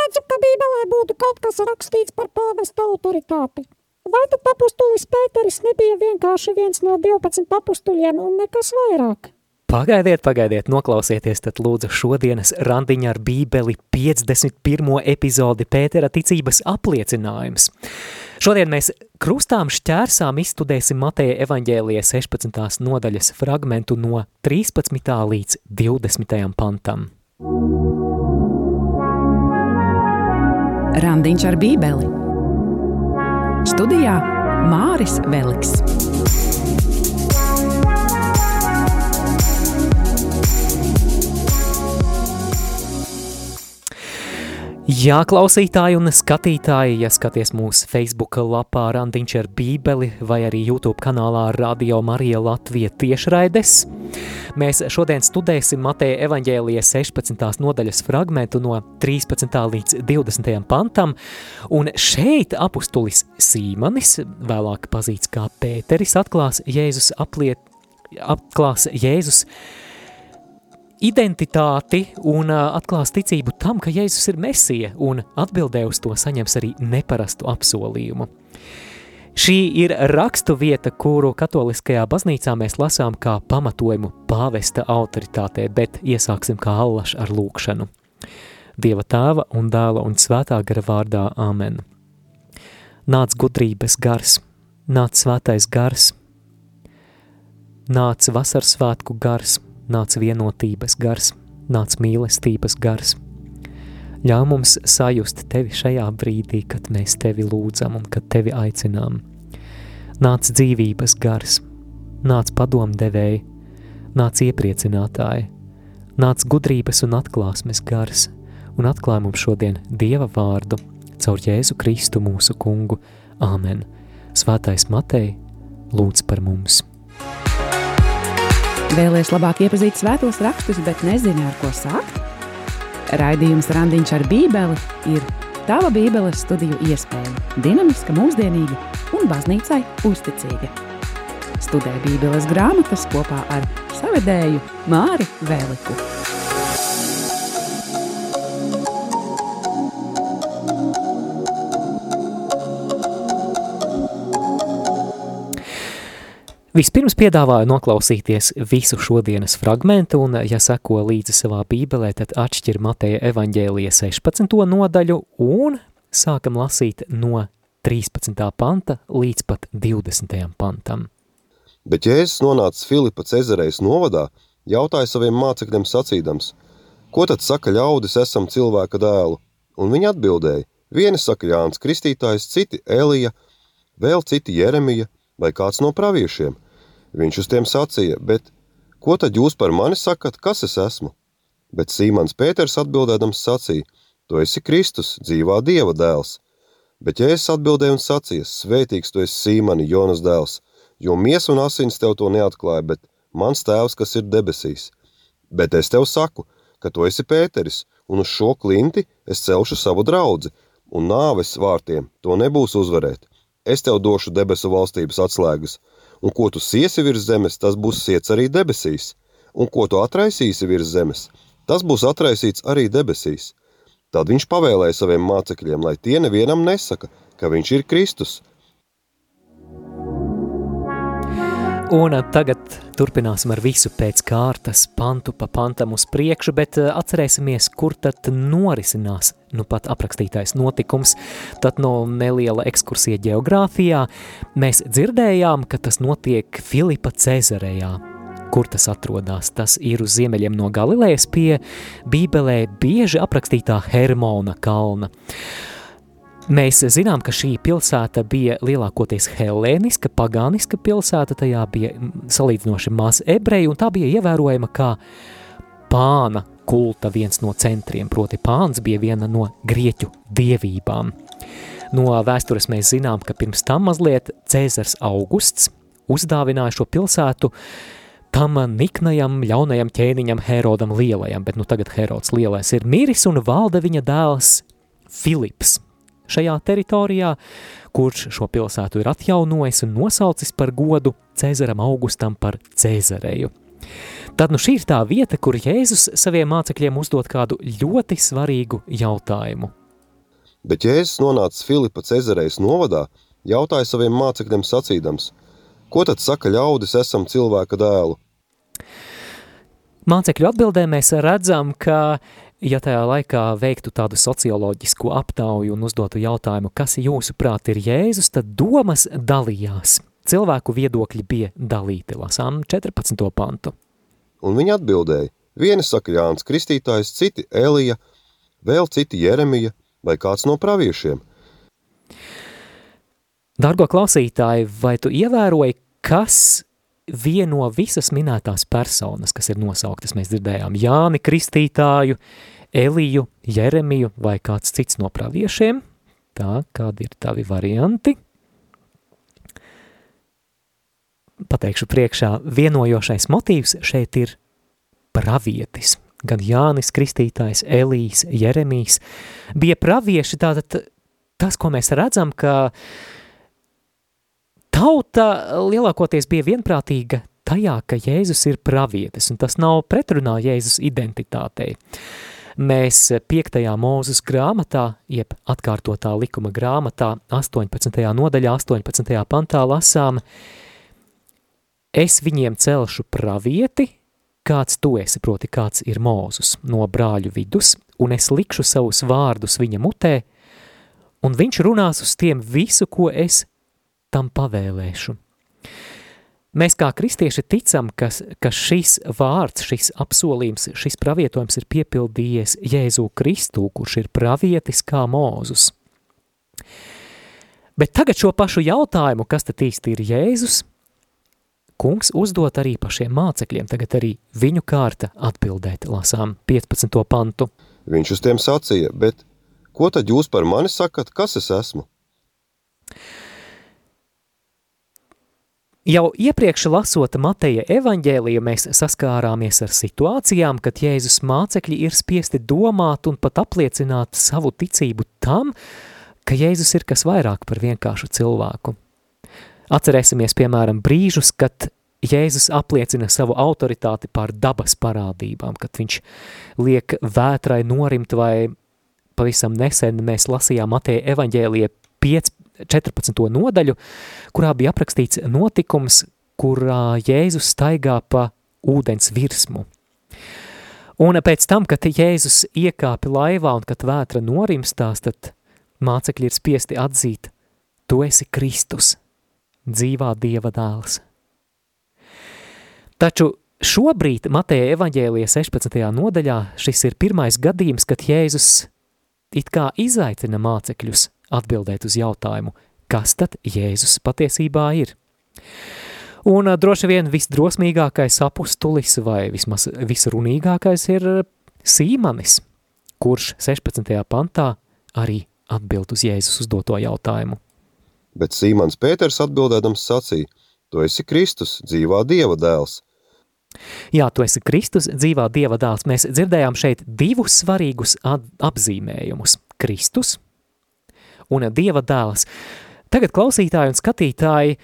neredzu, ka Bībelē būtu kaut kas rakstīts par pāvesta autoritāti. Vai tad apustulis Pēteris nebija vienkārši viens no 12 apustuļiem un nekas vairāk? Pagaidiet, pagaidiet, noklausieties tad lūdzu šodienas randiņa ar bībeli 51. epizodi Pētera ticības apliecinājums. Šodien mēs krustām šķērsām izstudēsim Mateja evaņģēlija 16. nodaļas fragmentu no 13. līdz 20. pantam. Randiņš ar bībeli Studijā Māris Veliks. Jā, klausītāji un skatītāji, ja skaties mūsu Facebook lapā Randiņš ar bībeli vai arī YouTube kanālā Radio Marija Latvija tiešraides, mēs šodien studēsim Mateja evaņģēlija 16. nodaļas fragmentu no 13. līdz 20. pantam, un šeit apustulis Sīmanis, vēlāk pazīts kā Pēteris, atklās Jēzus apliet, atklās Jēzus identitāti un atklās ticību tam, ka Jēzus ir mesija, un atbildē uz to saņems arī neparastu apsolījumu. Šī ir rakstu vieta, kuru katoliskajā baznīcā mēs lasām kā pamatojumu pāvesta autoritātē, bet iesāksim kā allaš ar lūkšanu. Dieva tēva un dēla un svētā gara vārdā Āmen. Nāc gudrības gars, nāc svētais gars, nāc vasaras svētku gars, nāc vienotības gars, nāc mīlestības gars. Ļauj mums sajust tevi šajā brīdī, kad mēs tevi lūdzam un kad tevi aicinām. Nāc dzīvības gars, nāc padomdevēji, nāc iepriecinātāji, nāc gudrības un atklāsmes gars, un atklāj mums šodien Dieva vārdu caur Jēzu Kristu mūsu kungu. Āmen! Svētais Matei, lūdz par mums! Vēlēs labāk iepazīt svētos rakstus, bet nezini, ar ko sākt? Raidījums Randiņš ar Bībeli ir tava Bībeles studiju iespēja. Dinamiska, mūsdienīga un baznīcai uzticīga. Studē Bībeles grāmatas kopā ar savedēju Māri Vēliku. Vispirms piedāvāju noklausīties visu šodienas fragmentu, un, ja seko līdzi savā bībelē, tad atšķir Mateja evaņģēlija 16. nodaļu un sākam lasīt no 13. panta līdz pat 20. pantam. Bet Jēzus nonāca Filipa Cezarejas novadā, jautāja saviem mācekļiem sacīdams, ko tad saka ļaudis esam cilvēka dēlu? Un viņi atbildēja, vieni saka Jānis Kristītājs, citi Elija, vēl citi Jeremija, vai kāds no praviešiem. Viņš uz tiem sacīja, bet ko tad jūs par mani sakat, kas es esmu? Bet Sīmans Pēters atbildēdams sacīja, tu esi Kristus, dzīvā Dieva dēls. Bet ja es atbildēju un sacīju, svētīgs tu esi Sīmani, Jonas dēls, jo miesa un asins tev to neatklāja, bet mans tēvs, kas ir debesīs. Bet es tev saku, ka tu esi Pēteris, un uz šo klinti es celšu savu draudzi, un nāves vārtiem to nebūs uzvarēt es tev došu debesu valstības atslēgas, un ko tu siesi virs zemes, tas būs siets arī debesīs, un ko tu atraisīsi virs zemes, tas būs atraisīts arī debesīs. Tad viņš pavēlēja saviem mācekļiem, lai tie nevienam nesaka, ka viņš ir Kristus, Un tagad turpināsim ar visu pēc kārtas, pantu pa pantam uz priekšu, bet eh, atcerēsimies, kur tad norisinās nu pat aprakstītais notikums. Tad no neliela ekskursija geogrāfijā mēs dzirdējām, ka tas notiek Filipa Cezarejā. Kur tas atrodas? Tas ir uz ziemeļiem no Galilejas pie Bībelē bieži aprakstītā Hermona kalna. Mēs zinām, ka šī pilsēta bija lielākoties helēniska, pagāniska pilsēta, tajā bija salīdzinoši maz ebreju, un tā bija ievērojama kā pāna kulta viens no centriem, proti pāns bija viena no grieķu dievībām. No vēstures mēs zinām, ka pirms tam mazliet Cēzars Augusts uzdāvināja šo pilsētu tam niknajam, ļaunajam ķēniņam Herodam Lielajam, bet nu tagad Herods Lielais ir miris un valda viņa dēls Filips, šajā teritorijā, kurš šo pilsētu ir atjaunojis un nosaucis par godu Cēzaram Augustam par Cēzareju. Tad nu šī ir tā vieta, kur Jēzus saviem mācekļiem uzdod kādu ļoti svarīgu jautājumu. Bet Jēzus nonācis Filipa Cezarejas novadā, jautāja saviem mācekļiem sacīdams, ko tad saka ļaudis esam cilvēka dēlu? Mācekļu atbildē mēs redzam, ka, ja tajā laikā veiktu tādu socioloģisku aptauju un uzdotu jautājumu, kas jūsuprāt ir Jēzus, tad domas dalījās. Cilvēku viedokļi bija dalīti, lasām 14. pantu. Un viņi atbildēja, vieni saka Jānis Kristītājs, citi Elija, vēl citi Jeremija vai kāds no praviešiem. Dargo klausītāji, vai tu ievēroji, kas vieno visas minētās personas, kas ir nosauktas, mēs dzirdējām Jāni Kristītāju, Eliju, Jeremiju vai kāds cits no praviešiem? Tā, kādi ir tavi varianti? Pateikšu priekšā, vienojošais motīvs šeit ir pravietis. Gan Jānis Kristītājs, Elijas, Jeremijs bija pravieši, tātad tas, ko mēs redzam, ka tauta lielākoties bija vienprātīga tajā, ka Jēzus ir pravietis, un tas nav pretrunā Jēzus identitātei. Mēs 5. mūzes grāmatā, jeb atkārtotā likuma grāmatā, 18. nodaļā, 18. pantā lasām, es viņiem celšu pravieti, kāds tu esi, proti kāds ir mūzus no brāļu vidus, un es likšu savus vārdus viņa mutē, un viņš runās uz tiem visu, ko es tam pavēlēšu. Mēs kā kristieši ticam, ka, ka šis vārds, šis apsolījums, šis pravietojums ir piepildījies Jēzu Kristu, kurš ir pravietis kā mūzus. Bet tagad šo pašu jautājumu, kas tad īsti ir Jēzus, kungs uzdot arī pašiem mācekļiem, tagad arī viņu kārta atbildēt, lasām 15. pantu. Viņš uz tiem sacīja, bet ko tad jūs par mani sakat, kas es esmu? Jau iepriekš lasot Mateja evaņģēliju, mēs saskārāmies ar situācijām, kad Jēzus mācekļi ir spiesti domāt un pat apliecināt savu ticību tam, ka Jēzus ir kas vairāk par vienkāršu cilvēku. Atcerēsimies, piemēram, brīžus, kad Jēzus apliecina savu autoritāti pār dabas parādībām, kad viņš liek vētrai norimt vai pavisam nesen mēs lasījām Mateja evaņģēlija 5, 14. nodaļu, kurā bija aprakstīts notikums, kurā Jēzus staigā pa ūdens virsmu. Un pēc tam, kad Jēzus iekāpi laivā un kad vētra norimstās, tad mācekļi ir spiesti atzīt, tu esi Kristus, dzīvā Dieva dēls. Taču šobrīd Mateja evaņģēlija 16. nodaļā šis ir pirmais gadījums, kad Jēzus it kā izaicina mācekļus atbildēt uz jautājumu, kas tad Jēzus patiesībā ir. Un droši vien visdrosmīgākais apustulis vai vismaz visrunīgākais ir Sīmanis, kurš 16. pantā arī atbild uz Jēzus uzdoto jautājumu. Bet Sīmans Pēters atbildēdams sacīja, tu esi Kristus, dzīvā Dieva dēls. Jā, tu esi Kristus, dzīvā Dieva dēls. Mēs dzirdējām šeit divus svarīgus apzīmējumus – Kristus – un Dieva dēls. Tagad klausītāji un skatītāji,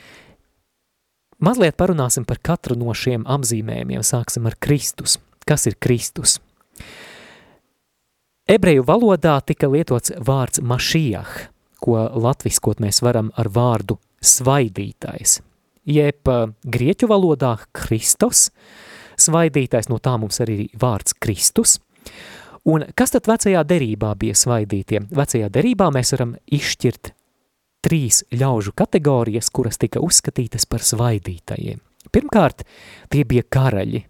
mazliet parunāsim par katru no šiem apzīmējumiem. Sāksim ar Kristus. Kas ir Kristus? Ebreju valodā tika lietots vārds mašijah, ko latviskot mēs varam ar vārdu svaidītais. Jeb grieķu valodā Kristos, svaidītais, no tā mums arī vārds Kristus – Un kas tad vecajā derībā bija svaidītie? Vecajā derībā mēs varam izšķirt trīs ļaužu kategorijas, kuras tika uzskatītas par svaidītajiem. Pirmkārt, tie bija karaļi,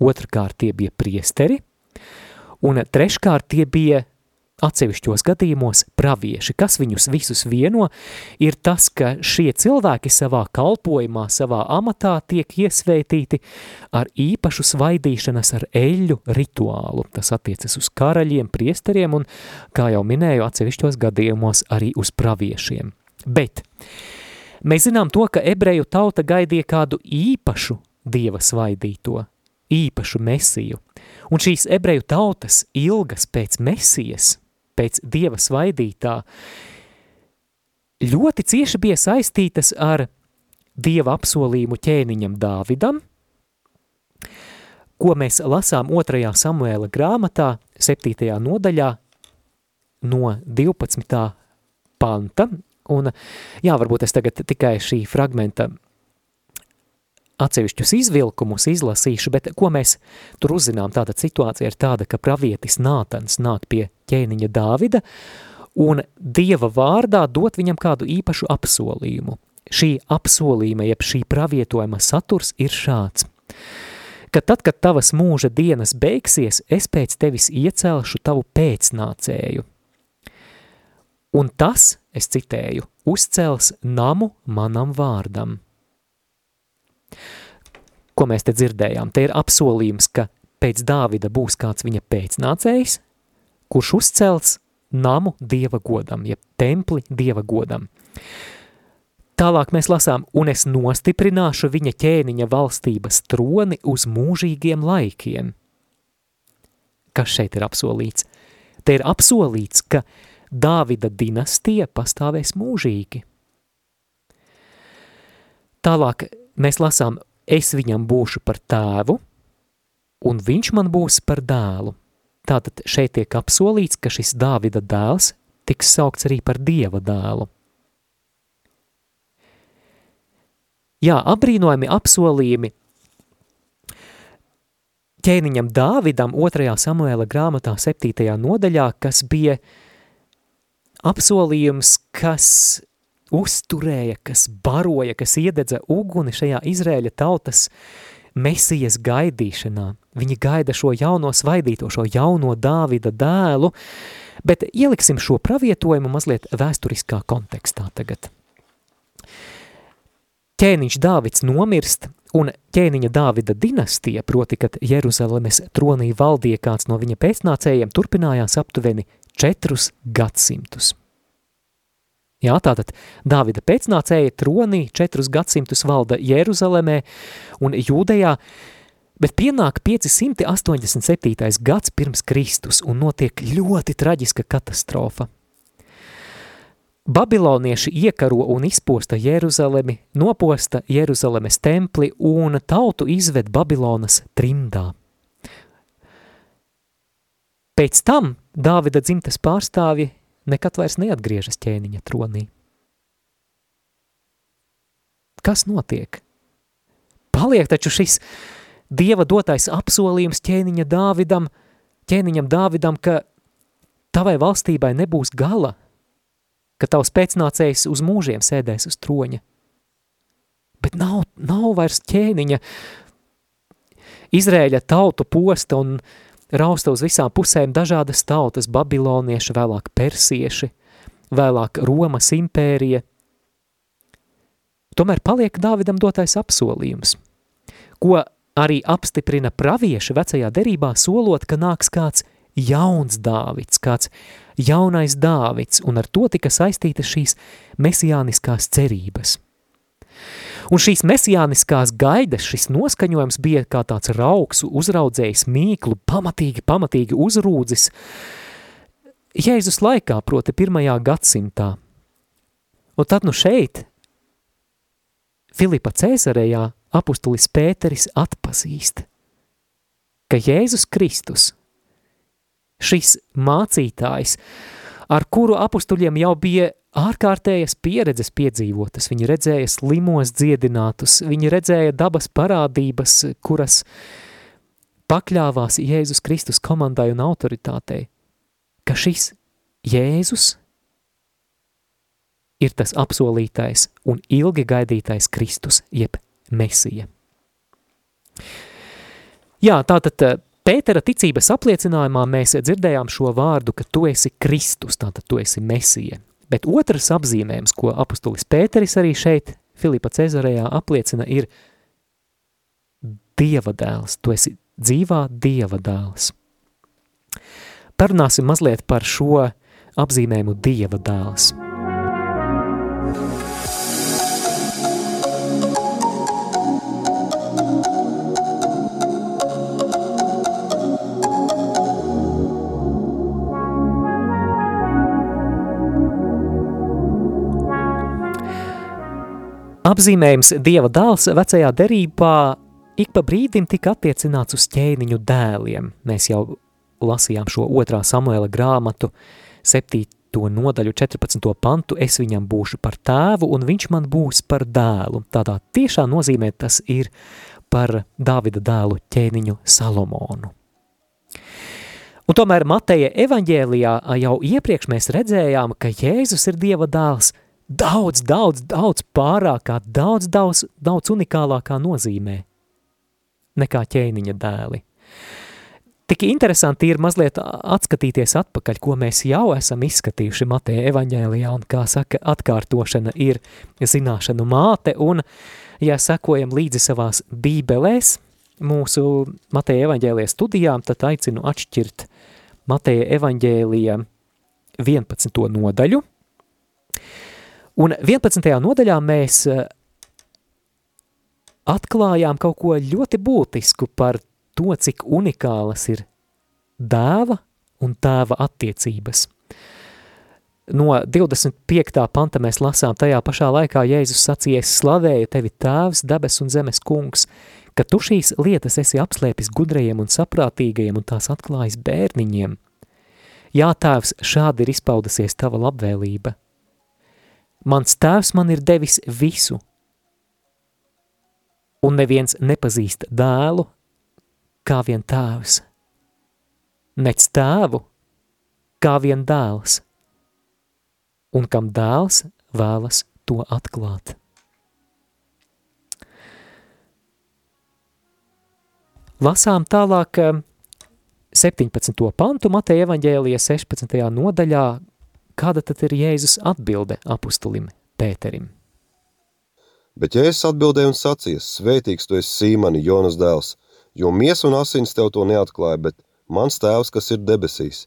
otrkārt tie bija priesteri, un treškārt tie bija Atsevišķos gadījumos pravieši, kas viņus visus vieno, ir tas, ka šie cilvēki savā kalpojumā, savā amatā tiek iesvētīti ar īpašu svaidīšanas ar eļļu rituālu. Tas attiecas uz karaļiem, priesteriem un, kā jau minēju, atsevišķos gadījumos arī uz praviešiem. Bet mēs zinām to, ka ebreju tauta gaidīja kādu īpašu dieva svaidīto, īpašu mesiju, un šīs ebreju tautas ilgas pēc mesijas – pēc dieva svaidītā ļoti cieši bija saistītas ar dieva apsolījumu ķēniņam Dāvidam, ko mēs lasām otrajā Samuēla grāmatā, septītajā nodaļā, no 12. panta, un jā, varbūt es tagad tikai šī fragmenta atsevišķus izvilkumus izlasīšu, bet ko mēs tur uzzinām, tāda situācija ir tāda, ka pravietis Nātans nāk pie ķēniņa Dāvida un Dieva vārdā dot viņam kādu īpašu apsolījumu. Šī apsolījuma, jeb šī pravietojuma saturs ir šāds – ka tad, kad tavas mūža dienas beigsies, es pēc tevis iecelšu tavu pēcnācēju. Un tas, es citēju, uzcels namu manam vārdam. Ko mēs te dzirdējām? Te ir apsolījums, ka pēc Dāvida būs kāds viņa pēcnācējs, kurš uzcels namu dieva godam, jeb templi dieva godam. Tālāk mēs lasām, un es nostiprināšu viņa ķēniņa valstības troni uz mūžīgiem laikiem. Kas šeit ir apsolīts? Te ir apsolīts, ka Dāvida dinastija pastāvēs mūžīgi. Tālāk mēs lasām, es viņam būšu par tēvu, un viņš man būs par dēlu. Tātad šeit tiek apsolīts, ka šis Dāvida dēls tiks saukts arī par Dieva dēlu. Jā, apbrīnojami apsolījumi ķēniņam Dāvidam 2. Samuēla grāmatā 7. nodaļā, kas bija apsolījums, kas uzturēja, kas baroja, kas iededza uguni šajā Izrēļa tautas mesijas gaidīšanā. Viņi gaida šo jauno svaidīto, šo jauno Dāvida dēlu, bet ieliksim šo pravietojumu mazliet vēsturiskā kontekstā tagad. Ķēniņš Dāvids nomirst, un ķēniņa Dāvida dinastija, proti, kad Jeruzalemes tronī valdīja kāds no viņa pēcnācējiem, turpinājās aptuveni četrus gadsimtus. Jā, tātad Dāvida pēcnācēja tronī četrus gadsimtus valda Jeruzalemē un Jūdejā, bet pienāk 587. gads pirms Kristus un notiek ļoti traģiska katastrofa. Babilonieši iekaro un izposta Jeruzalemi, noposta Jeruzalemes templi un tautu izved Babilonas trimdā. Pēc tam Dāvida dzimtas pārstāvji nekad vairs neatgriežas ķēniņa tronī. Kas notiek? Paliek taču šis Dieva dotais apsolījums ķēniņa Dāvidam, ķēniņam Dāvidam, ka tavai valstībai nebūs gala, ka tavs pēcnācējs uz mūžiem sēdēs uz troņa. Bet nav, nav vairs ķēniņa. Izrēļa tautu posta un uh, rausta uz visām pusēm dažādas tautas, babilonieši, vēlāk persieši, vēlāk Romas impērija. Tomēr paliek Dāvidam dotais apsolījums, ko arī apstiprina pravieši vecajā derībā, solot, ka nāks kāds jauns Dāvids, kāds jaunais Dāvids, un ar to tika saistītas šīs mesijāniskās cerības – Un šīs mesijāniskās gaidas, šis noskaņojums bija kā tāds rauks, uzraudzējis mīklu, pamatīgi, pamatīgi uzrūdzis Jēzus laikā, proti pirmajā gadsimtā. Un tad nu šeit, Filipa Cēzarejā, apustulis Pēteris atpazīst, ka Jēzus Kristus, šis mācītājs, ar kuru apustuļiem jau bija ārkārtējas pieredzes piedzīvotas, viņi redzēja slimos dziedinātus, viņi redzēja dabas parādības, kuras pakļāvās Jēzus Kristus komandai un autoritātei, ka šis Jēzus ir tas apsolītais un ilgi gaidītais Kristus, jeb Mesija. Jā, tātad Pētera ticības apliecinājumā mēs dzirdējām šo vārdu, ka tu esi Kristus, tātad tu esi Mesija. Bet otrs apzīmējums, ko apustulis Pēteris arī šeit Filipa Cezarejā apliecina, ir Dieva dēls. Tu esi dzīvā Dieva dēls. Parunāsim mazliet par šo apzīmējumu Dieva dēls. Apzīmējums Dieva dēls vecajā derībā ik pa brīdim tika attiecināts uz ķēniņu dēliem. Mēs jau lasījām šo otrā Samuela grāmatu, 7. nodaļu 14. pantu, es viņam būšu par tēvu un viņš man būs par dēlu. Tādā tiešā nozīmē tas ir par Dāvida dēlu ķēniņu Salomonu. Un tomēr Mateja evaņģēlijā jau iepriekš mēs redzējām, ka Jēzus ir Dieva dēls daudz, daudz, daudz pārākā, daudz, daudz, daudz unikālākā nozīmē nekā ķēniņa dēli. Tik interesanti ir mazliet atskatīties atpakaļ, ko mēs jau esam izskatījuši Mateja evaņģēlijā, un kā saka, atkārtošana ir zināšanu māte, un, ja sekojam līdzi savās bībelēs, mūsu Mateja evaņģēlijas studijām, tad aicinu atšķirt Mateja evaņģēlija 11. nodaļu, un 11. nodaļā mēs atklājām kaut ko ļoti būtisku par to, cik unikālas ir dēva un tēva attiecības. No 25. panta mēs lasām tajā pašā laikā Jēzus sacīja, es slavēju tevi tēvs, debes un zemes kungs, ka tu šīs lietas esi apslēpis gudrajiem un saprātīgajiem un tās atklājis bērniņiem. Jā, tēvs, šādi ir izpaudusies tava labvēlība. Mans tēvs man ir devis visu, un neviens nepazīst dēlu, kā vien tēvs, nec tēvu, kā vien dēls, un kam dēls vēlas to atklāt. Lasām tālāk 17. Eh, pantu Mateja evaņģēlija 16. nodaļā, kāda tad ir Jēzus atbilde apustulim Pēterim. Bet Jēzus atbildēja un sacīja, svētīgs tu esi Sīmani, Jonas dēls, jo miesa un asins tev to neatklāja, bet mans tēvs, kas ir debesīs.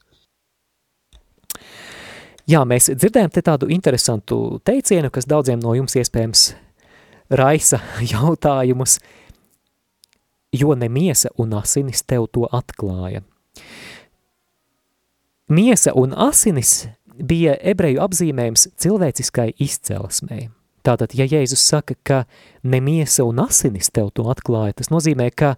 Jā, mēs dzirdējam te tādu interesantu teicienu, kas daudziem no jums iespējams raisa jautājumus, jo ne miesa un asinis tev to atklāja. Miesa un asinis bija ebreju apzīmējums cilvēciskai izcelsmei. Tātad, ja Jēzus saka, ka ne miesa un asinis tev to atklāja, tas nozīmē, ka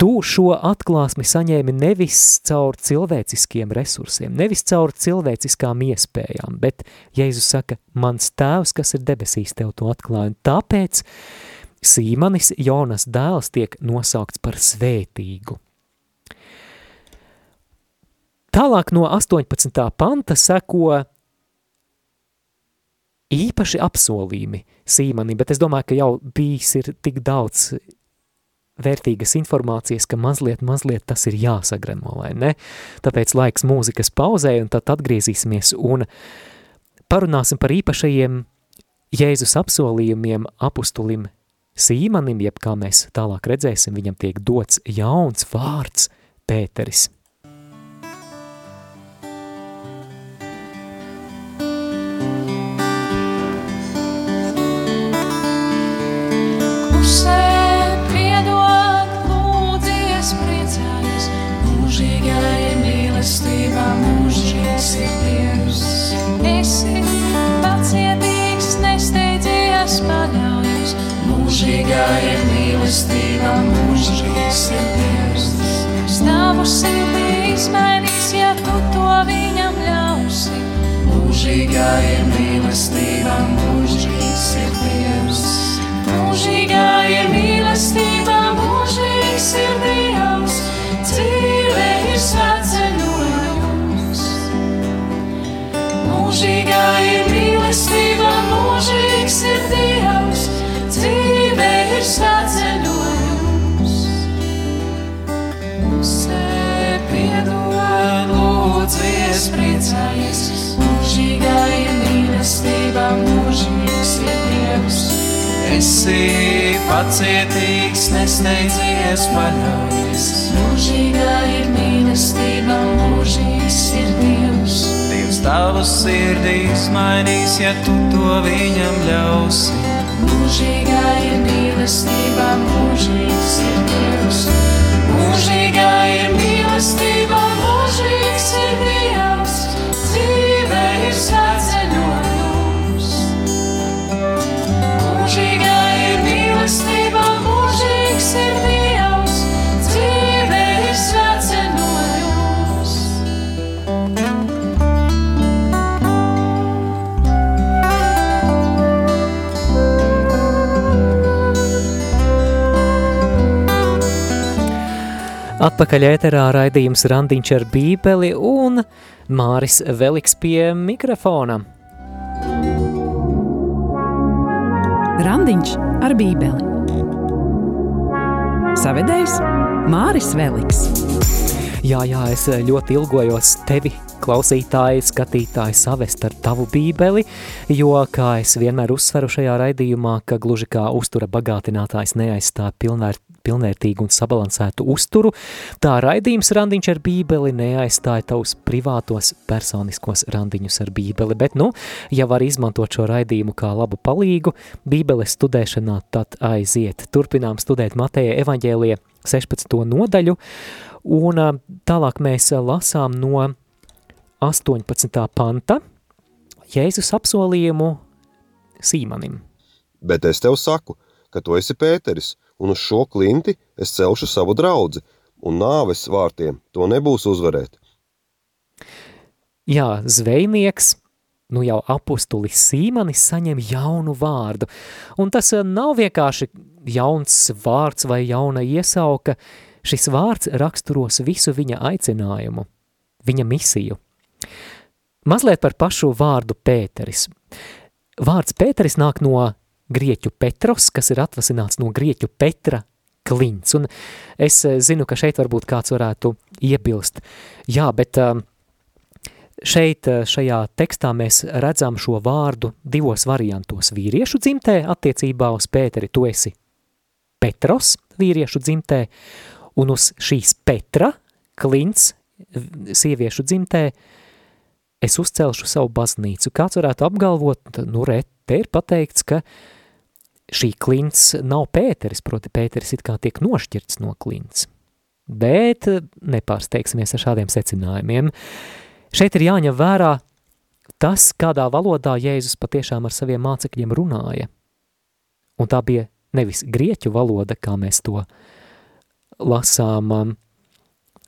tu šo atklāsmi saņēmi nevis caur cilvēciskiem resursiem, nevis caur cilvēciskām iespējām, bet Jēzus saka, mans tēvs, kas ir debesīs, tev to atklāja, un tāpēc Sīmanis, Jonas dēls, tiek nosaukts par svētīgu. Tālāk no 18. panta seko īpaši apsolījumi Sīmanim, bet es domāju, ka jau bijis ir tik daudz vērtīgas informācijas, ka mazliet, mazliet tas ir jāsagremo, vai ne? Tāpēc laiks mūzikas pauzē, un tad atgriezīsimies un parunāsim par īpašajiem Jēzus apsolījumiem apustulim Sīmanim, jeb kā mēs tālāk redzēsim, viņam tiek dots jauns vārds Pēteris. Izmainīs, ja tu to viņam ļausi. Mūžīgā ir mīlestība, mūžīgs Esi pacietīgs, nesteidzies, paļaujies. Mūžīgā ir mīlestība, mūžīgs ir Dievs. Dievs tavu sirdī izmainīs, ja tu to viņam ļausi. Mūžīgā ir mīlestība, mūžīgs ir Dievs. Mūžīgā ir mīlestība, mūžīgs ir Dievs. Atpakaļ ēterā raidījums Randiņš ar bībeli un Māris Veliks pie mikrofona. Randiņš ar bībeli. Savedējs Māris Veliks. Jā, jā, es ļoti ilgojos tevi, klausītāji, skatītāji, savest ar tavu bībeli, jo, kā es vienmēr uzsveru šajā raidījumā, ka gluži kā uztura bagātinātājs neaizstāv pilnvērt, pilnvērtīgu un sabalansētu uzturu, tā raidījums randiņš ar bībeli neaizstāja tavus privātos personiskos randiņus ar bībeli, bet, nu, ja var izmantot šo raidījumu kā labu palīgu, bībeles studēšanā tad aiziet. Turpinām studēt Mateja evaņģēlie 16. nodaļu, un tālāk mēs lasām no 18. panta Jēzus apsolījumu Sīmanim. Bet es tev saku, ka tu esi Pēteris, un uz šo klinti es celšu savu draudzi, un nāves vārtiem to nebūs uzvarēt. Jā, zvejnieks, nu jau apustulis Sīmanis saņem jaunu vārdu, un tas eh, nav vienkārši jauns vārds vai jauna iesauka, šis vārds raksturos visu viņa aicinājumu, viņa misiju. Mazliet par pašu vārdu Pēteris. Vārds Pēteris nāk no grieķu Petros, kas ir atvasināts no grieķu Petra klints. Un es eh, zinu, ka šeit varbūt kāds varētu iebilst. Jā, bet um, šeit, eh, šajā tekstā mēs redzam šo vārdu divos variantos. Vīriešu dzimtē attiecībā uz Pēteri tu esi Petros vīriešu dzimtē, un uz šīs Petra klints sieviešu dzimtē es uzcelšu savu baznīcu. Kāds varētu apgalvot, nu re, te ir pateikts, ka uh, šī klints nav Pēteris, proti Pēteris it kā tiek nošķirts no klints. Bet nepārsteigsimies ar šādiem secinājumiem. Šeit ir jāņem vērā tas, kādā valodā Jēzus patiešām ar saviem mācekļiem runāja. Un tā bija nevis grieķu valoda, kā mēs to lasām um,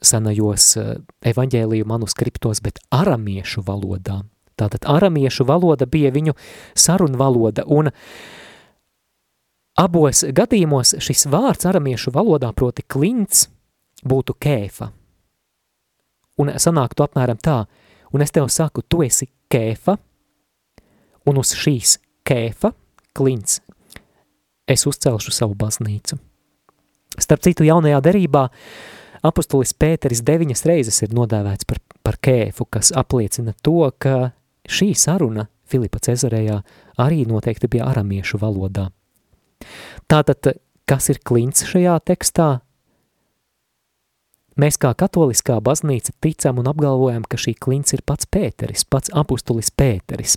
senajos uh, evaņģēliju manuskriptos, bet aramiešu valodā. Tātad aramiešu valoda bija viņu sarunu valoda, un uh, Abos gadījumos šis vārds aramiešu valodā, proti klints, būtu kēfa. Un sanāktu apmēram tā, un es tev saku, tu esi kēfa, un uz šīs kēfa, klints, es uzcelšu savu baznīcu. Starp citu, jaunajā derībā apustulis Pēteris deviņas reizes ir nodēvēts par, par kēfu, kas apliecina to, ka šī saruna Filipa Cezarejā arī noteikti bija aramiešu valodā. Tātad, kas ir klints šajā tekstā? Mēs kā katoliskā baznīca ticam un apgalvojam, ka šī klints ir pats Pēteris, pats apustulis Pēteris.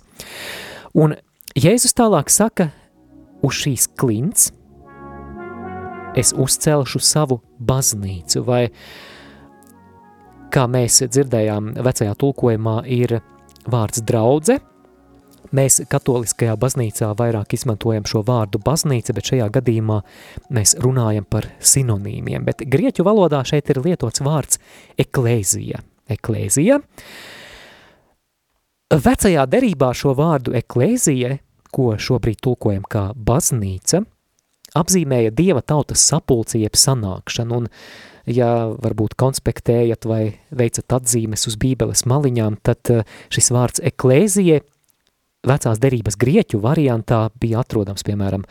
Un Jēzus tālāk saka, uz šīs klints es uzcelšu savu baznīcu, vai kā mēs dzirdējām vecajā tulkojumā ir vārds draudze – Mēs katoliskajā baznīcā vairāk izmantojam šo vārdu baznīca, bet šajā gadījumā mēs runājam par sinonīmiem. Bet grieķu valodā šeit ir lietots vārds eklēzija. Eklēzija. Vecajā derībā šo vārdu eklēzija, ko šobrīd tulkojam kā baznīca, apzīmēja dieva tautas sapulci jeb sanākšanu, un ja varbūt konspektējat vai veicat atzīmes uz bībeles maliņām, tad eh, šis vārds eklēzija vecās derības grieķu variantā bija atrodams, piemēram,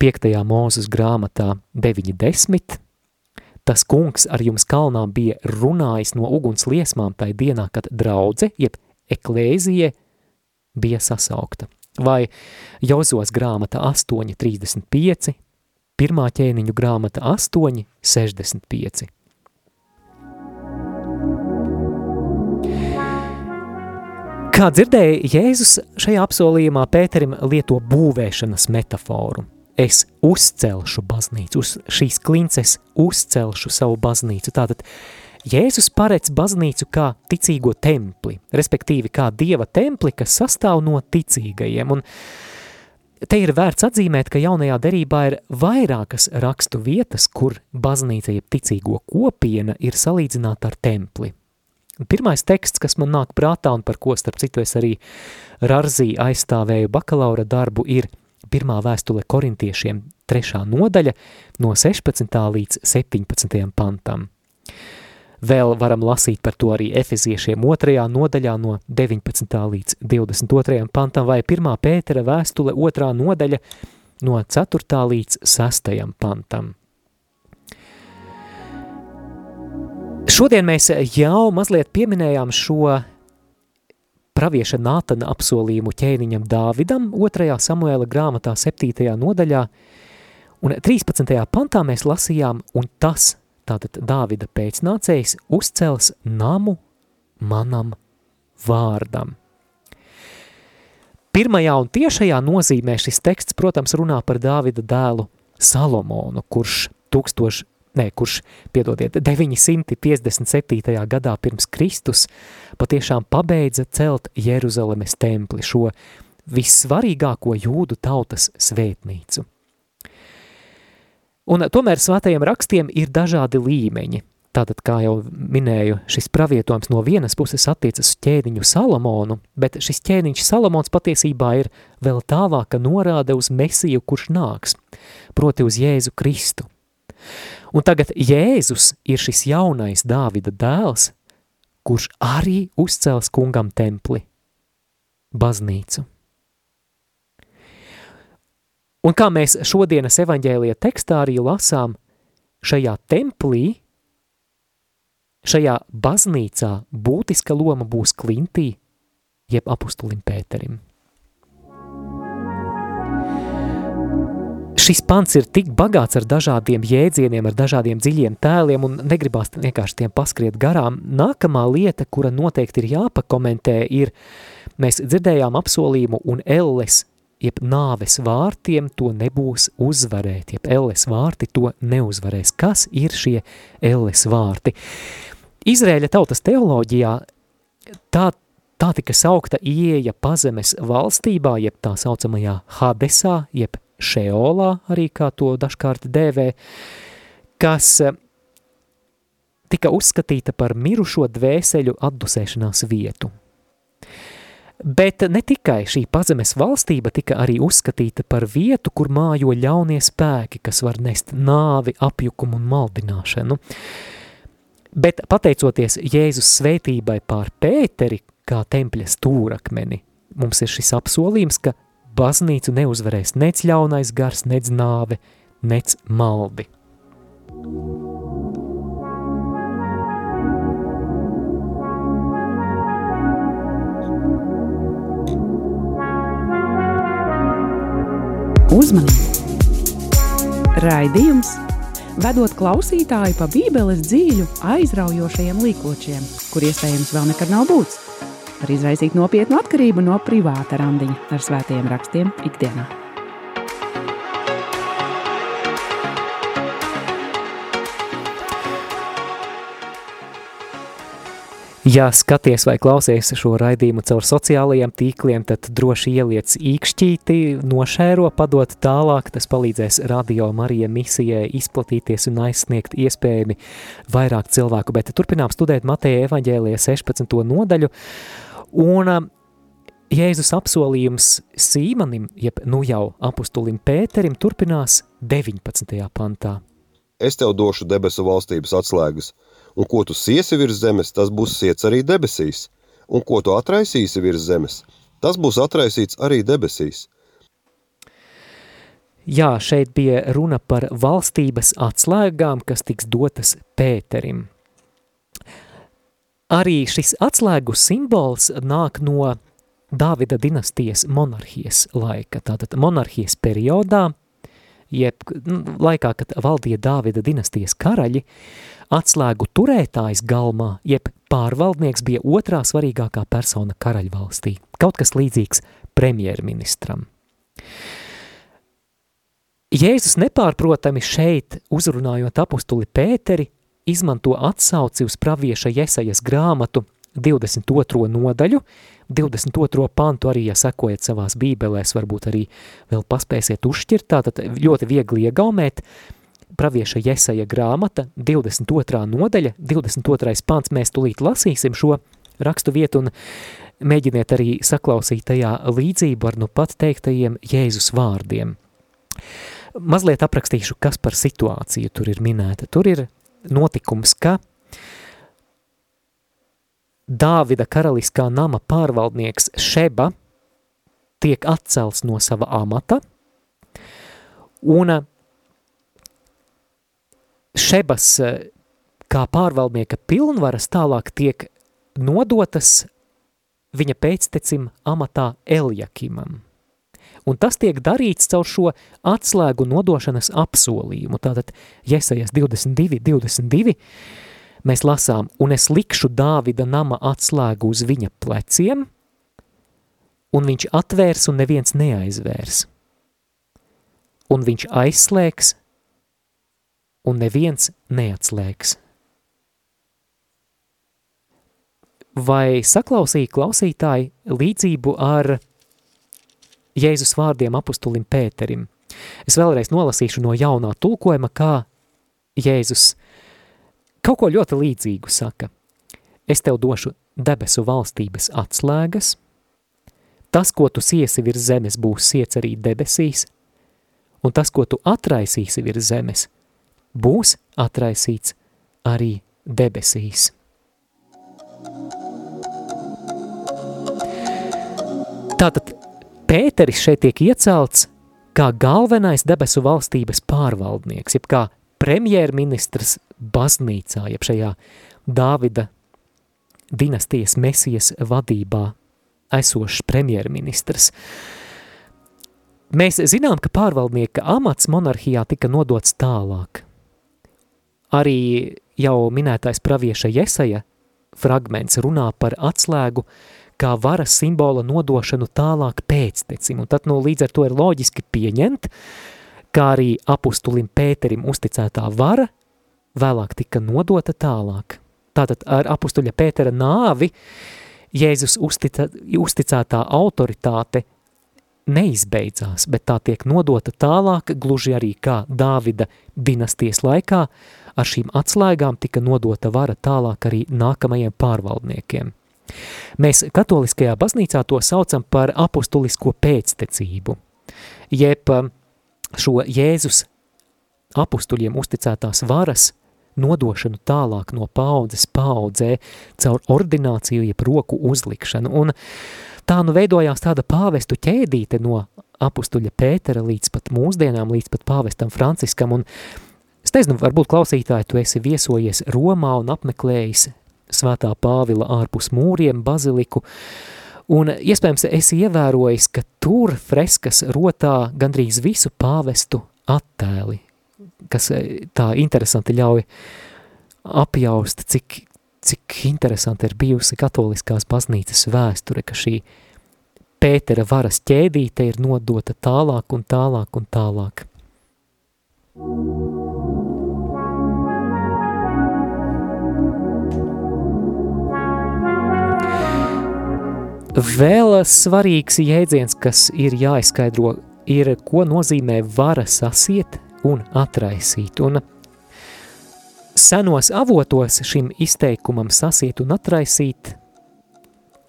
5. mūzes grāmatā 9.10. Tas kungs ar jums kalnā bija runājis no uguns liesmām tai dienā, kad draudze, jeb eklēzija, bija sasaukta. Vai Jozos grāmata 8.35, pirmā ķēniņu grāmata 8.65. Kā dzirdēja, Jēzus šajā apsolījumā Pēterim lieto būvēšanas metaforu. Es uzcelšu baznīcu, uz šīs klinces uzcelšu savu baznīcu. Tātad Jēzus paredz baznīcu kā ticīgo templi, respektīvi kā dieva templi, kas sastāv no ticīgajiem. Un te ir vērts atzīmēt, ka jaunajā derībā ir vairākas rakstu vietas, kur baznīca jeb ticīgo kopiena ir salīdzināta ar templi. Pirmais teksts, kas man nāk prātā un par ko, starp citu, es arī Rarzī aizstāvēju bakalaura darbu, ir pirmā vēstule korintiešiem trešā nodaļa no 16. līdz 17. pantam. Vēl varam lasīt par to arī efeziešiem otrajā nodaļā no 19. līdz 22. pantam vai 1. pētera vēstule otrā nodaļa no 4. līdz 6. pantam. Šodien mēs jau mazliet pieminējām šo pravieša Nātana apsolījumu ķēniņam Dāvidam, 2. Samuēla grāmatā 7. nodaļā, un 13. pantā mēs lasījām, un tas, tātad Dāvida pēcnācējs, uzcels namu manam vārdam. Pirmajā un tiešajā nozīmē šis teksts, protams, runā par Dāvida dēlu Salomonu, kurš 1000 ne, kurš, piedodiet, 957. gadā pirms Kristus patiešām pabeidza celt Jeruzalemes templi, šo vissvarīgāko jūdu tautas svētnīcu. Un tomēr svētajiem rakstiem ir dažādi līmeņi. Tātad, kā jau minēju, šis pravietojums no vienas puses attiecas uz ķēniņu Salomonu, bet šis ķēniņš Salomons patiesībā ir vēl tālāka norāde uz Mesiju, kurš nāks, proti uz Jēzu Kristu. Un tagad Jēzus ir šis jaunais Dāvida dēls, kurš arī uzcels kungam templi, baznīcu. Un kā mēs šodienas evaņģēlija tekstā arī lasām, šajā templī, šajā baznīcā būtiska loma būs klintī, jeb apustulim Pēterim. Šis pants ir tik bagāts ar dažādiem jēdzieniem, ar dažādiem dziļiem tēliem un negribās vienkārši tiem paskriet garām. Nākamā lieta, kura noteikti ir jāpakomentē, ir, mēs dzirdējām apsolījumu un elles, jeb nāves vārtiem to nebūs uzvarēt, jeb elles vārti to neuzvarēs. Kas ir šie elles vārti? Izrēļa tautas teoloģijā tā, tā tika saukta ieeja pazemes valstībā, jeb tā saucamajā Hadesā, jeb šeolā, arī kā to dažkārt dēvē, kas eh, tika uzskatīta par mirušo dvēseļu atdusēšanās vietu. Bet ne tikai šī pazemes valstība tika arī uzskatīta par vietu, kur mājo ļaunie spēki, kas var nest nāvi, apjukumu un maldināšanu. Bet pateicoties Jēzus svētībai pār Pēteri, kā tempļa stūrakmeni, mums ir šis apsolījums, ka baznīcu neuzvarēs nec ļaunais gars, nec nāve, nec maldi. Uzmanību! Raidījums vedot klausītāju pa Bībeles dzīļu aizraujošajiem līkločiem, kur iespējams vēl nekad nav būts var izraisīt nopietnu atkarību no privāta randiņa ar svētajiem rakstiem ikdienā. Ja skaties vai klausies šo raidījumu caur sociālajiem tīkliem, tad droši ieliec īkšķīti, nošēro, padot tālāk, tas palīdzēs radio Marija misijai izplatīties un aizsniegt iespējami vairāk cilvēku, bet turpinām studēt Mateja evaņģēlija 16. nodaļu, Un um, Jēzus apsolījums Sīmanim, jeb nu jau apustulim Pēterim, turpinās 19. pantā. Es tev došu debesu valstības atslēgas, un ko tu siesi virs zemes, tas būs siets arī debesīs, un ko tu atraisīsi virs zemes, tas būs atraisīts arī debesīs. Jā, šeit bija runa par valstības atslēgām, kas tiks dotas Pēterim. Arī šis atslēgu simbols nāk no Dāvida dinastijas monarhijas laika, tātad monarhijas periodā, jeb nu, laikā, kad valdīja Dāvida dinastijas karaļi, atslēgu turētājs galmā, jeb pārvaldnieks bija otrā svarīgākā persona karaļvalstī, kaut kas līdzīgs premjerministram. Jēzus nepārprotami šeit, uzrunājot apustuli Pēteri, izmanto atsauci uz pravieša Jesajas grāmatu 22. nodaļu, 22. pantu arī, ja sekojat savās bībelēs, varbūt arī vēl paspēsiet uzšķirt, tātad ļoti viegli iegaumēt, pravieša Jesaja grāmata, 22. nodaļa, 22. pants, mēs tulīt lasīsim šo rakstu vietu un mēģiniet arī saklausīt tajā līdzību ar nu pat teiktajiem Jēzus vārdiem. Mazliet aprakstīšu, kas par situāciju tur ir minēta. Tur ir notikums, ka Dāvida karaliskā nama pārvaldnieks Šeba tiek atcelts no sava amata, un Šebas eh, kā pārvaldnieka pilnvaras tālāk tiek nodotas viņa pēctecim amatā Eljakimam. Un tas tiek darīts caur šo atslēgu nodošanas apsolījumu. Tātad, Jesajas 22, 22, mēs lasām, un es likšu Dāvida nama atslēgu uz viņa pleciem, un viņš atvērs un neviens neaizvērs. Un viņš aizslēgs, un neviens neatslēgs. Vai saklausīja klausītāji līdzību ar Jēzus vārdiem apustulim Pēterim. Es vēlreiz nolasīšu no jaunā tulkojuma, kā Jēzus kaut ko ļoti līdzīgu saka. Es tev došu debesu valstības atslēgas, tas, ko tu siesi virs zemes, būs siets arī debesīs, un tas, ko tu atraisīsi virs zemes, būs atraisīts arī debesīs. Tātad Pēteris šeit tiek iecelts kā galvenais debesu valstības pārvaldnieks, jeb kā premjerministrs baznīcā, jeb šajā Dāvida dinastijas mesijas vadībā esošs premjerministrs. Mēs zinām, ka pārvaldnieka amats monarhijā tika nodots tālāk. Arī jau minētais pravieša Jesaja fragments runā par atslēgu, uh, kā varas simbola nodošanu tālāk pēctecim, un tad nu, līdz ar to ir loģiski pieņemt, kā arī apustulim Pēterim uzticētā vara vēlāk tika nodota tālāk. Tātad ar apustuļa Pētera nāvi Jēzus uztica, uzticētā autoritāte neizbeidzās, bet tā tiek nodota tālāk, gluži arī kā Dāvida dinastijas laikā, ar šīm atslēgām tika nodota vara tālāk arī nākamajiem pārvaldniekiem. Mēs katoliskajā baznīcā to saucam par apustulisko pēctecību, jeb um, šo Jēzus apustuļiem uzticētās varas nodošanu tālāk no paudzes paudzē caur ordināciju jeb roku uzlikšanu. Un tā nu veidojās tāda pāvestu ķēdīte no apustuļa Pētera līdz pat mūsdienām, līdz pat pāvestam Franciskam. Un es nezinu, varbūt klausītāji, tu esi viesojies Romā un apmeklējis svētā Pāvila ārpus mūriem, baziliku, un iespējams esi ievērojis, ka tur freskas rotā gandrīz visu pāvestu attēli, kas e, tā interesanti ļauj apjaust, cik, cik interesanti ir bijusi katoliskās baznīcas vēsture, ka šī Pētera varas ķēdīte ir nodota tālāk un tālāk un tālāk. Thank you. Vēl svarīgs jēdziens, kas ir jāizskaidro, ir, ko nozīmē vara sasiet un atraisīt. Un senos avotos šim izteikumam sasiet un atraisīt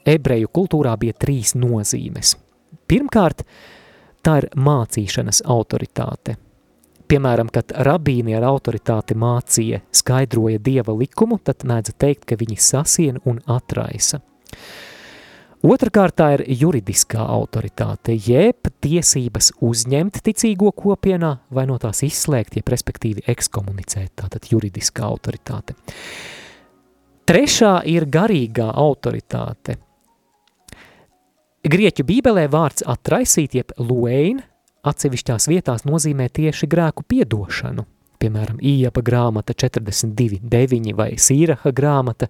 ebreju kultūrā bija trīs nozīmes. Pirmkārt, tā ir mācīšanas autoritāte. Piemēram, kad rabīni ar autoritāti mācīja, skaidroja dieva likumu, tad mēdza teikt, ka viņi sasien un atraisa. Otrakārt, ir juridiskā autoritāte, jeb tiesības uzņemt ticīgo kopienā vai no tās izslēgt, jeb respektīvi ekskomunicēt, tātad juridiskā autoritāte. Trešā ir garīgā autoritāte. Grieķu bībelē vārds atraisīt, jeb luein, atsevišķās vietās nozīmē tieši grēku piedošanu. Piemēram, Ījapa grāmata 42.9 vai Sīraha grāmata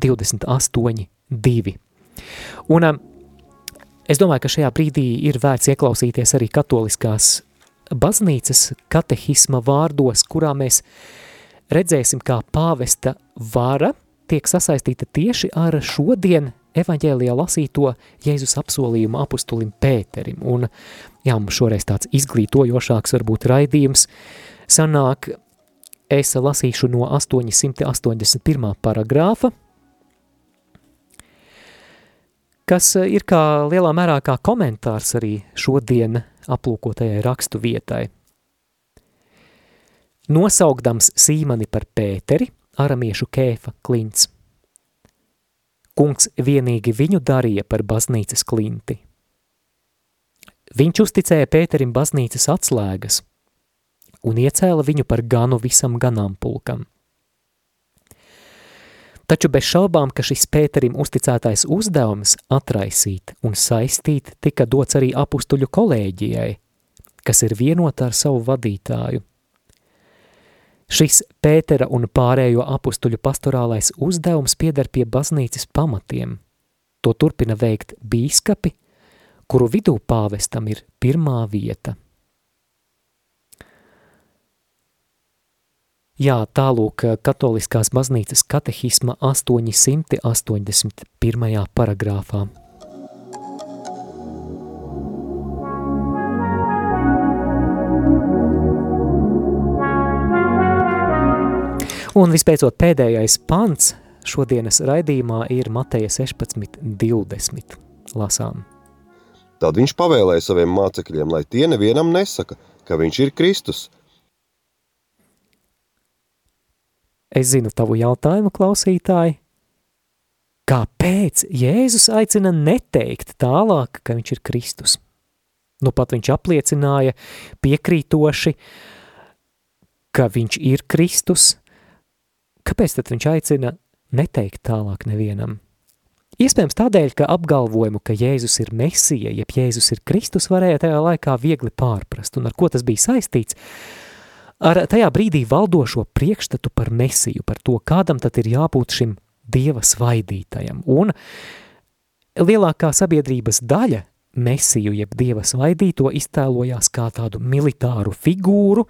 28.2. Un um, es domāju, ka šajā brīdī ir vērts ieklausīties arī katoliskās baznīcas katehisma vārdos, kurā mēs redzēsim, kā pāvesta vara tiek sasaistīta tieši ar šodien evaņģēlijā lasīto Jēzus apsolījumu apustulim Pēterim. Un, jā, mums šoreiz tāds izglītojošāks varbūt raidījums sanāk, es lasīšu no 881. paragrāfa, kas eh, ir kā lielā mērā kā komentārs arī šodien aplūkotajai rakstu vietai. Nosaukdams Sīmani par Pēteri, aramiešu kēfa klints. Kungs vienīgi viņu darīja par baznīcas klinti. Viņš uzticēja Pēterim baznīcas atslēgas un iecēla viņu par ganu visam ganāmpulkam. Taču bez šaubām, ka šis Pēterim uzticētais uzdevums atraisīt un saistīt tika dots arī apustuļu kolēģijai, kas ir vienota ar savu vadītāju. Šis Pētera un pārējo apustuļu pastorālais uzdevums pieder pie baznīcas pamatiem. To turpina veikt bīskapi, kuru vidū pāvestam ir pirmā vieta. Jā, tālūk katoliskās baznīcas katehisma 881. paragrāfā. Un vispēcot pēdējais pants šodienas raidījumā ir Mateja 16.20. Lasām. Tad viņš pavēlēja saviem mācekļiem, lai tie nevienam nesaka, ka viņš ir Kristus. Es zinu tavu jautājumu, klausītāji. Kāpēc Jēzus aicina neteikt tālāk, ka viņš ir Kristus? Nu pat viņš apliecināja piekrītoši, ka viņš ir Kristus. Kāpēc tad viņš aicina neteikt tālāk nevienam? Iespējams tādēļ, ka apgalvojumu, ka Jēzus ir Mesija, jeb Jēzus ir Kristus, varēja tajā laikā viegli pārprast. Un ar ko tas bija saistīts? Ar tajā brīdī valdošo priekšstatu par Mesiju, par to, kādam tad ir jābūt šim Dieva svaidītajam. Un lielākā sabiedrības daļa Mesiju, jeb Dieva svaidīto, iztēlojās kā tādu militāru figūru,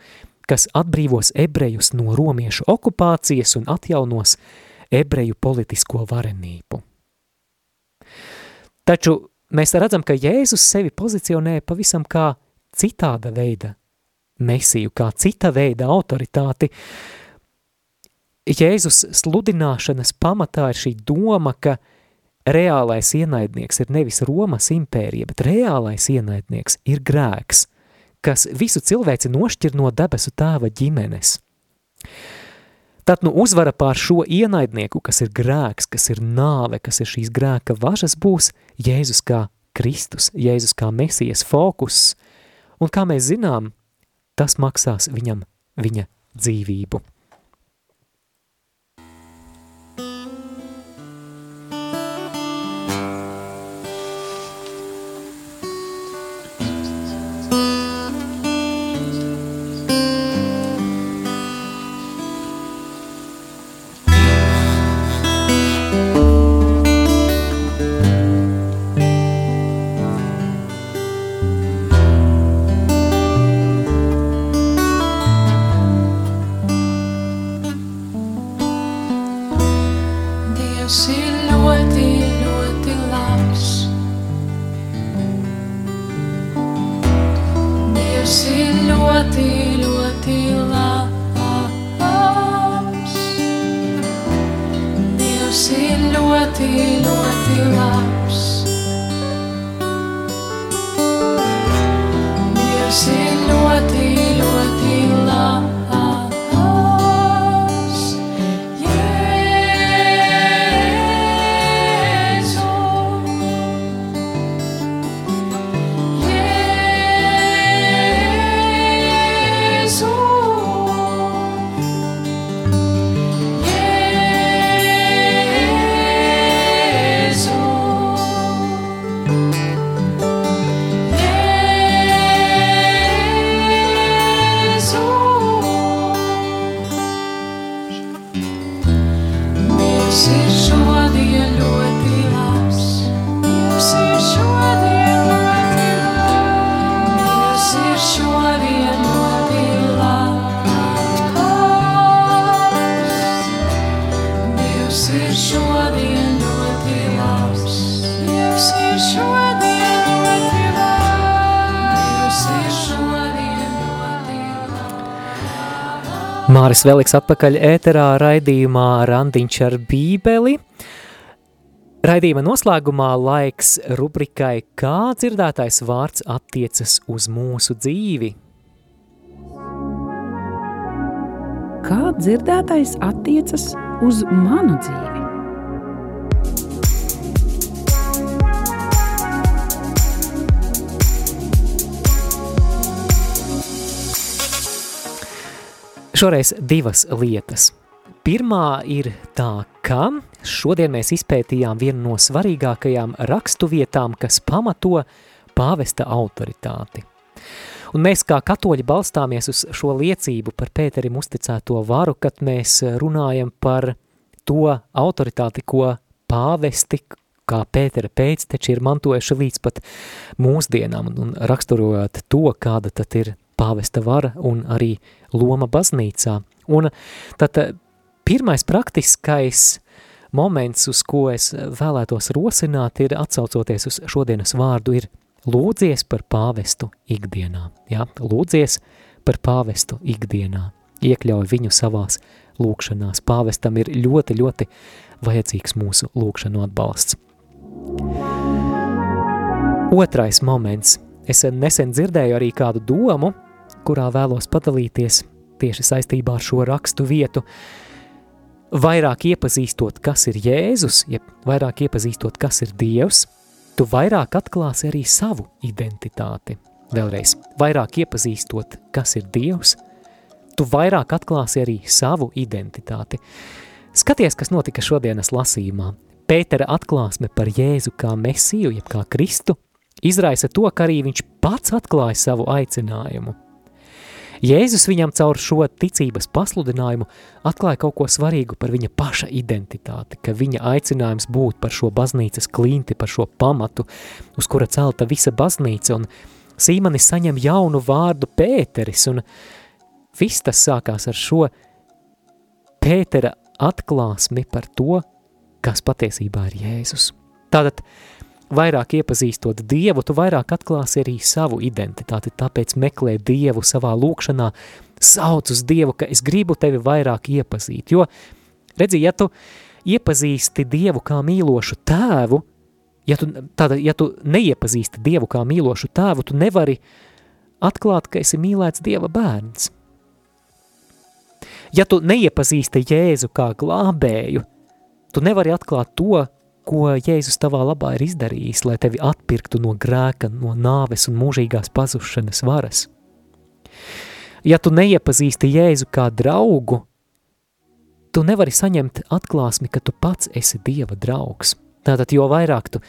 kas atbrīvos ebrejus no romiešu okupācijas un atjaunos ebreju politisko varenību. Taču mēs redzam, ka Jēzus sevi pozicionē pavisam kā citāda veida mesiju, kā cita veida autoritāti. Jēzus sludināšanas pamatā ir šī doma, ka reālais ienaidnieks ir nevis Romas impērija, bet reālais ienaidnieks ir grēks, kas visu cilvēci nošķir no debesu tēva ģimenes. Tad nu uzvara pār šo ienaidnieku, kas ir grēks, kas ir nāve, kas ir šīs grēka važas, būs Jēzus kā Kristus, Jēzus kā Mesijas fokus. Un kā mēs zinām, tas maksās viņam viņa dzīvību. Māris Veliks atpakaļ ēterā raidījumā Randiņš ar bībeli. Raidījuma noslēgumā laiks rubrikai Kā dzirdētais vārds attiecas uz mūsu dzīvi. kā dzirdētais attiecas uz manu dzīvi. Šoreiz divas lietas. Pirmā ir tā, ka šodien mēs izpētījām vienu no svarīgākajām rakstu vietām, kas pamato pāvesta autoritāti. Un mēs kā katoļi balstāmies uz šo liecību par Pēterim uzticēto varu, kad mēs runājam par to autoritāti, ko pāvesti, kā Pētera pēcteči ir mantojuši līdz pat mūsdienām un raksturojot to, kāda tad ir pāvesta vara un arī loma baznīcā. Un tad eh, pirmais praktiskais moments, uz ko es vēlētos rosināt, ir atsaucoties uz šodienas vārdu, ir lūdzies par pāvestu ikdienā. Ja? Lūdzies par pāvestu ikdienā. Iekļauj viņu savās lūkšanās. Pāvestam ir ļoti, ļoti vajadzīgs mūsu lūkšanu atbalsts. Otrais moments. Es nesen dzirdēju arī kādu domu, kurā vēlos padalīties tieši saistībā ar šo rakstu vietu. Vairāk iepazīstot, kas ir Jēzus, ja vairāk iepazīstot, kas ir Dievs, tu vairāk atklāsi arī savu identitāti. Vēlreiz, vairāk iepazīstot, kas ir Dievs, tu vairāk atklāsi arī savu identitāti. Skaties, kas notika šodienas lasījumā. Pētera atklāsme par Jēzu kā mesiju, jeb kā Kristu, izraisa to, ka arī viņš pats atklāja savu aicinājumu – Jēzus viņam caur šo ticības pasludinājumu atklāja kaut ko svarīgu par viņa paša identitāti, ka viņa aicinājums būt par šo baznīcas klinti, par šo pamatu, uz kura celta visa baznīca, un Sīmanis saņem jaunu vārdu Pēteris, un viss tas sākās ar šo Pētera atklāsmi par to, kas patiesībā ir Jēzus. Tātad vairāk iepazīstot Dievu, tu vairāk atklāsi arī savu identitāti, tāpēc meklē Dievu savā lūkšanā, sauc uz Dievu, ka es gribu tevi vairāk iepazīt, jo, redzi, ja tu iepazīsti Dievu kā mīlošu tēvu, ja tu, tāda, ja tu neiepazīsti Dievu kā mīlošu tēvu, tu nevari atklāt, ka esi mīlēts Dieva bērns. Ja tu neiepazīsti Jēzu kā glābēju, tu nevari atklāt to, ko Jēzus tavā labā ir izdarījis, lai tevi atpirktu no grēka, no nāves un mūžīgās pazušanas varas. Ja tu neiepazīsti Jēzu kā draugu, tu nevari saņemt atklāsmi, ka tu pats esi Dieva draugs. Tātad, jo vairāk tu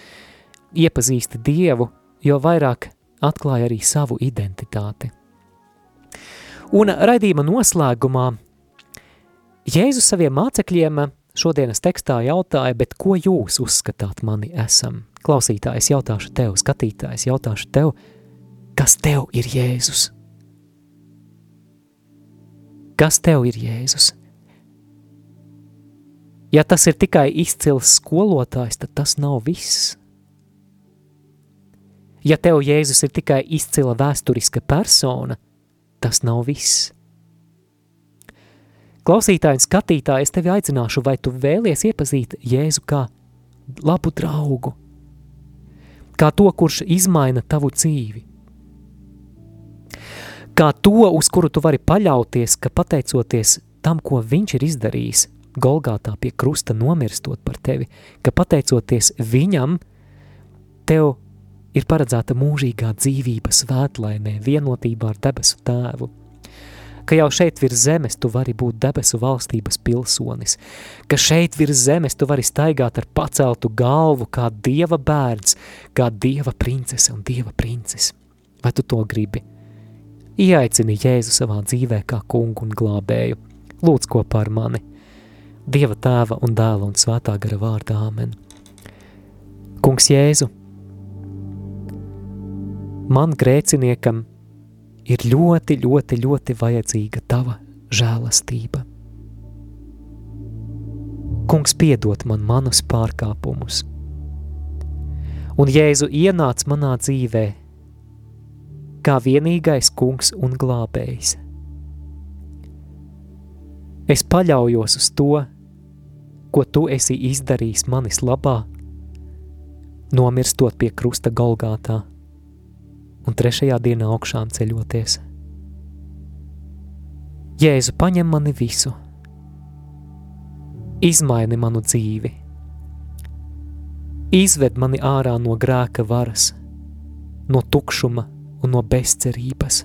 iepazīsti Dievu, jo vairāk atklāja arī savu identitāti. Un raidījuma noslēgumā Jēzus saviem mācekļiem Šodienas tekstā jautāja, bet ko jūs uzskatāt mani esam? Klausītājs jautāšu tev, skatītājs jautāšu tev, kas tev ir Jēzus? Kas tev ir Jēzus? Ja tas ir tikai izcils skolotājs, tad tas nav viss. Ja tev Jēzus ir tikai izcila vēsturiska persona, tas nav viss. Klausītāji un skatītāji, es tevi aicināšu, vai tu vēlies iepazīt Jēzu kā labu draugu, kā to, kurš izmaina tavu dzīvi, kā to, uz kuru tu vari paļauties, ka pateicoties tam, ko viņš ir izdarījis, Golgātā pie krusta nomirstot par tevi, ka pateicoties viņam, tev ir paredzēta mūžīgā dzīvība svētlaimē, vienotībā ar debesu tēvu ka jau šeit virs zemes tu vari būt debesu valstības pilsonis, ka šeit virs zemes tu vari staigāt ar paceltu galvu kā dieva bērns, kā dieva princese un dieva princis. Vai tu to gribi? Ieaicini Jēzu savā dzīvē kā kungu un glābēju. Lūdz kopā ar mani. Dieva tēva un dēla un svētā gara vārdā āmen. Kungs Jēzu, man grēciniekam ir ļoti, ļoti, ļoti vajadzīga tava žēlastība. Kungs piedod man manus pārkāpumus, un Jēzu ienāc manā dzīvē kā vienīgais kungs un glābējs. Es paļaujos uz to, ko tu esi izdarījis manis labā, nomirstot pie krusta Golgātā un trešajā dienā augšām ceļoties. Jēzu, paņem mani visu, izmaini manu dzīvi, izved mani ārā no grēka varas, no tukšuma un no bezcerības.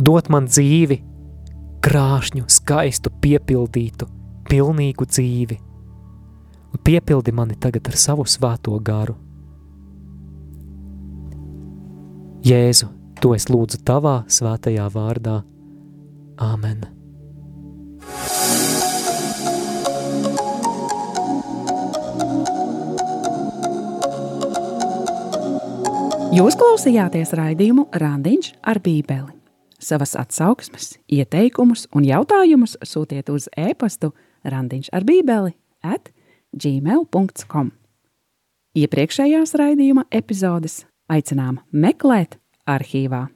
Dot man dzīvi, krāšņu, skaistu, piepildītu, pilnīgu dzīvi, un piepildi mani tagad ar savu svēto garu. Jēzu, to es lūdzu tavā svētajā vārdā. Āmen! Jūs klausījāties raidījumu Randiņš ar Bībeli. Savas atsauksmes, ieteikumus un jautājumus sūtiet uz e-pastu randiņš ar bībeli at gmail.com. Iepriekšējās raidījuma epizodes aicinām meklēt arhīvā.